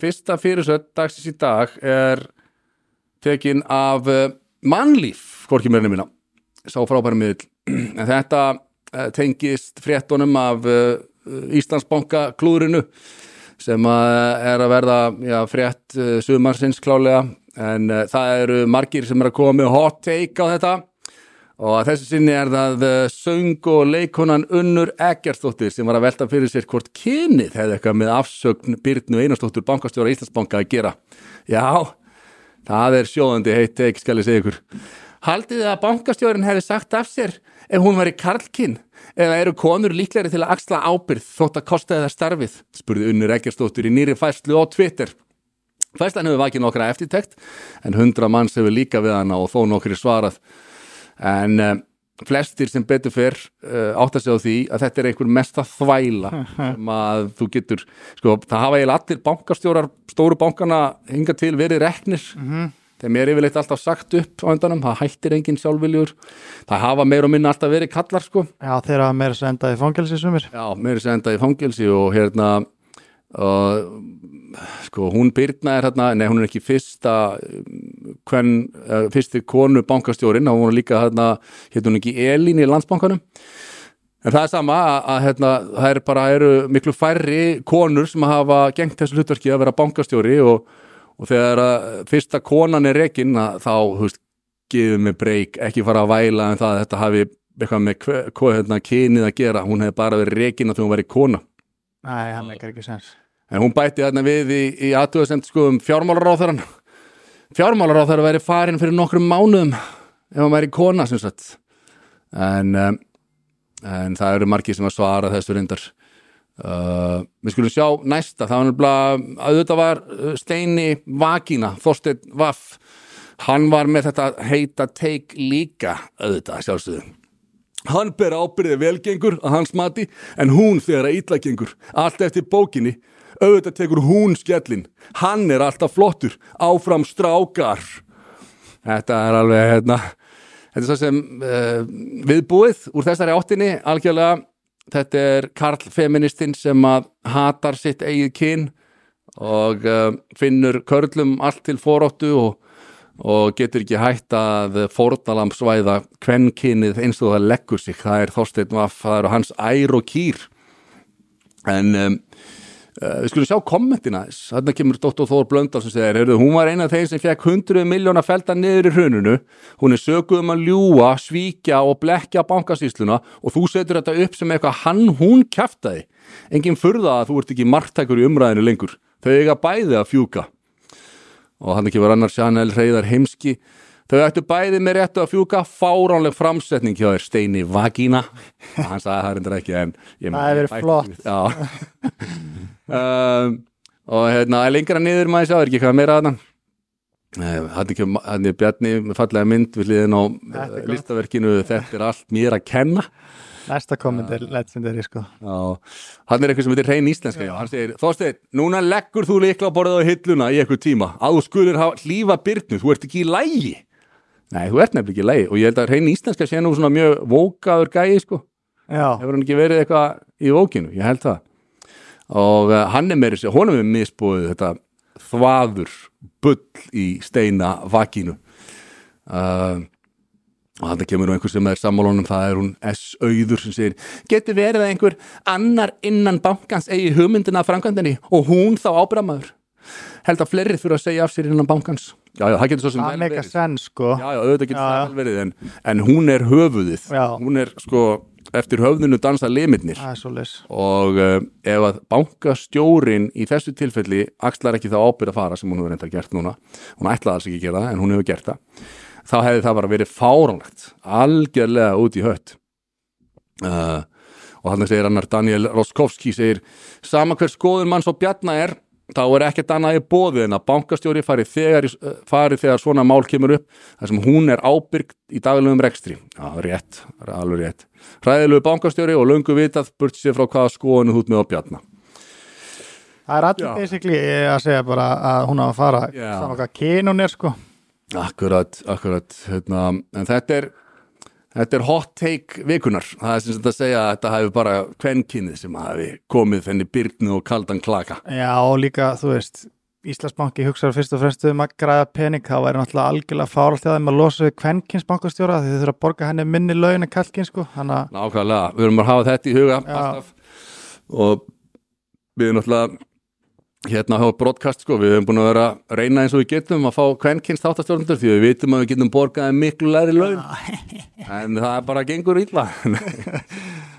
fyrsta fyrirsöld dagsins í dag er tekin af uh, mannlíf, hvorki mér nefnina sá frábæri miðl en þetta uh, tengist fréttunum af uh, Íslandsbanka klúðrinu sem er að verða já, frétt sumarsins klálega en það eru margir sem er að koma með hot take á þetta og að þessu sinni er það uh, söng og leikonan Unnur Eggersdóttir sem var að velta fyrir sér hvort kynið hefði eitthvað með afsögn Byrnu Einarsdóttur bankastjóra Íslandsbanka að gera. Já, það er sjóðandi heitt take skal ég segja ykkur. Haldið að bankastjórin hefði sagt af sér ef hún var í karlkinn eða eru konur líklegri til að axla ábyrð þótt að kostaði það starfið? spurði Unnur Eggersdóttir í nýri fæslu á Twitter. Fæslan hefur vakið nokkra eftirtekt en hundra manns hefur líka við hana og þó nokkri svarað en um, flestir sem betur fyrr uh, átt að segja á því að þetta er einhver mesta þvæla sem að þú getur sko, það hafa eiginlega allir bankastjórar stóru bankana hinga til verið reknir. Þeim er yfirleitt alltaf sagt upp á endanum, það hættir enginn sjálfviljur. Það hafa meir og minna alltaf verið kallar sko. Já, þeir hafa meira sem endaði fangelsi sumir. Já, meiri sem enda í fangelsi og hérna uh, sko hún Byrna er hérna, nei hún er ekki fyrsta hvern, uh, fyrsti konu bankastjórin, hún var líka hérna, hérna ekki Elín í landsbankanum? En það er sama að, að hérna, það er bara eru miklu færri konur sem hafa gengt þessu hlutverki að vera bankastjóri og, og þegar að fyrsta konan er rekin þá, þú veist, gefið mig breyk, ekki fara að væla en það að þetta hafi eitthvað með hve- hvað hérna kynið að gera, hún hefði bara verið rekin að þegar hún væri kona. Nei, hann ekkert ekki sens. En hún bætti þarna við í, í aðtöðasemt sko um fjármálaráþarann. Fjármálaráþarann væri farin fyrir nokkrum mánuðum ef hann væri kona sem sagt. En, um, en það eru margir sem að svara þessu reyndar. Uh, við skulum sjá næsta, það var nefnilega auðvitað var uh, Steini Vakina, Þorsteinn Vaff. Hann var með þetta heita teik líka auðvitað sjálfsögðu. Hann ber ábyrðið velgengur að hans mati en hún þegar að illa gengur. Allt eftir bókinni, auðvitað tekur hún skellin. Hann er alltaf flottur, áfram strákar. Þetta er alveg, hérna, þetta er svo sem uh, viðbúið úr þessari áttinni, algjörlega. Þetta er Karl feministinn sem að hatar sitt eigið kyn og uh, finnur körlum allt til foróttu og og getur ekki hætt að fórnalamsvæða kvennkynið eins og það leggur sig það er Þorsteinn Vaff, það eru hans ær og kýr en um, uh, við skulum sjá kommentina þarna kemur Dr. Þór Blöndal sem segir, heyrðu, hún var eina af þeir sem fekk 100 miljóna felda niður í hrununu hún er söguð um að ljúa, svíkja og blekja bankasýsluna og þú setur þetta upp sem eitthvað hann hún kjaftaði. Enginn furða að þú ert ekki margtækur í umræðinu lengur. Þau eiga bæði að fjúka. Og hann ekki var annar Chanel Reyðar heimski þau ættu bæði með réttu að fjúka fáránleg framsetning hjá þér Steini Vagina hann sagði það reyndar ekki en ég Það hefur verið flott. já. Um, og hérna lengra niður maður sjá er ekki hvað meira að hann hann er Bjarni með fallega mynd við liðin á er eh, listaverkinu. Þetta er allt mér að kenna. Næsta komment er legendary sko. Já, hann er eitthvað sem heitir reyn íslenska já. hann segir, Þorsteinn, núna leggur þú líkla borðið á hilluna í eitthvað tíma. Að þú skulir hafa hlífa byrnu, þú ert ekki í lægi Nei, þú ert nefnilega ekki lægi og ég held að reyn íslenska sé nú svona mjög vókaður gæi, sko, Já, hefur hann ekki verið eitthvað í vókinu, ég held það. Og uh, hann er meiri sér, honum er misbúið þetta þvaður bull í steina vakinu. Uh, og þetta kemur nú einhver sem er sammálunum það er hún S. Auður sem segir getur verið að einhver annar innan bankans eigi hugmyndina af framkvæmdini og hún þá ábyrðamaður held að fleiri þurfa að segja af sér innan bankans já, já, það getur svo sem það vel meika verið. sens sko. Já, já, auðvitað getur það vel verið en, en hún er höfuðið. Já. hún er sko, eftir höfðinu dansa limitnir Það er svo leys og uh, ef að bankastjórin í þessu tilfelli axlar ekki þá ábyrð að fara sem hún hefur reynda gert núna hún ætlaði alls ekki að gera það en hún hefur gert það þá hefði það bara verið fáránlegt algjörlega út í hött. Uh, og þannig segir annar Daniel Roskovski segir sama hver skoðun mann svo bjarna er þá er ekkert annað í bóði en að bankastjóri fari þegar, eh, fari þegar svona mál kemur upp þar sem hún er ábyrgt í daglegum rekstri. Já, rétt, alveg rétt. Hræðilegu bankastjóri og löngu vitað burt sér frá hvaða skoðunu þú ert með á bjarna. Það er allir basically að segja bara að hún á að fara saman hvað kyn hún er sko. Akkurat, akkurat hérna, en þetta er þetta er hot take vikunar það er sem sagt að segja að þetta hafi bara kvenkinnið sem hafi komið þenni byrnu og kaldan klaka. Já og líka þú veist Íslandsbanki hugsaður fyrst og fremst um að græða pening. Þá væri náttúrulega algjörlega fáralt þeim að losa við kvenkins bankastjóra því þau þurfa að borga henni minni laun en kallkinn sko. Að Nákvæmlega, við erum að hafa þetta í huga. Og við erum náttúrulega hérna á broadcast sko, við hefum búin að vera að reyna eins og við getum að fá kvenkins þáttastjórnundur því við vitum að við getum borgaði miklu læri laun. En það er bara gengur illa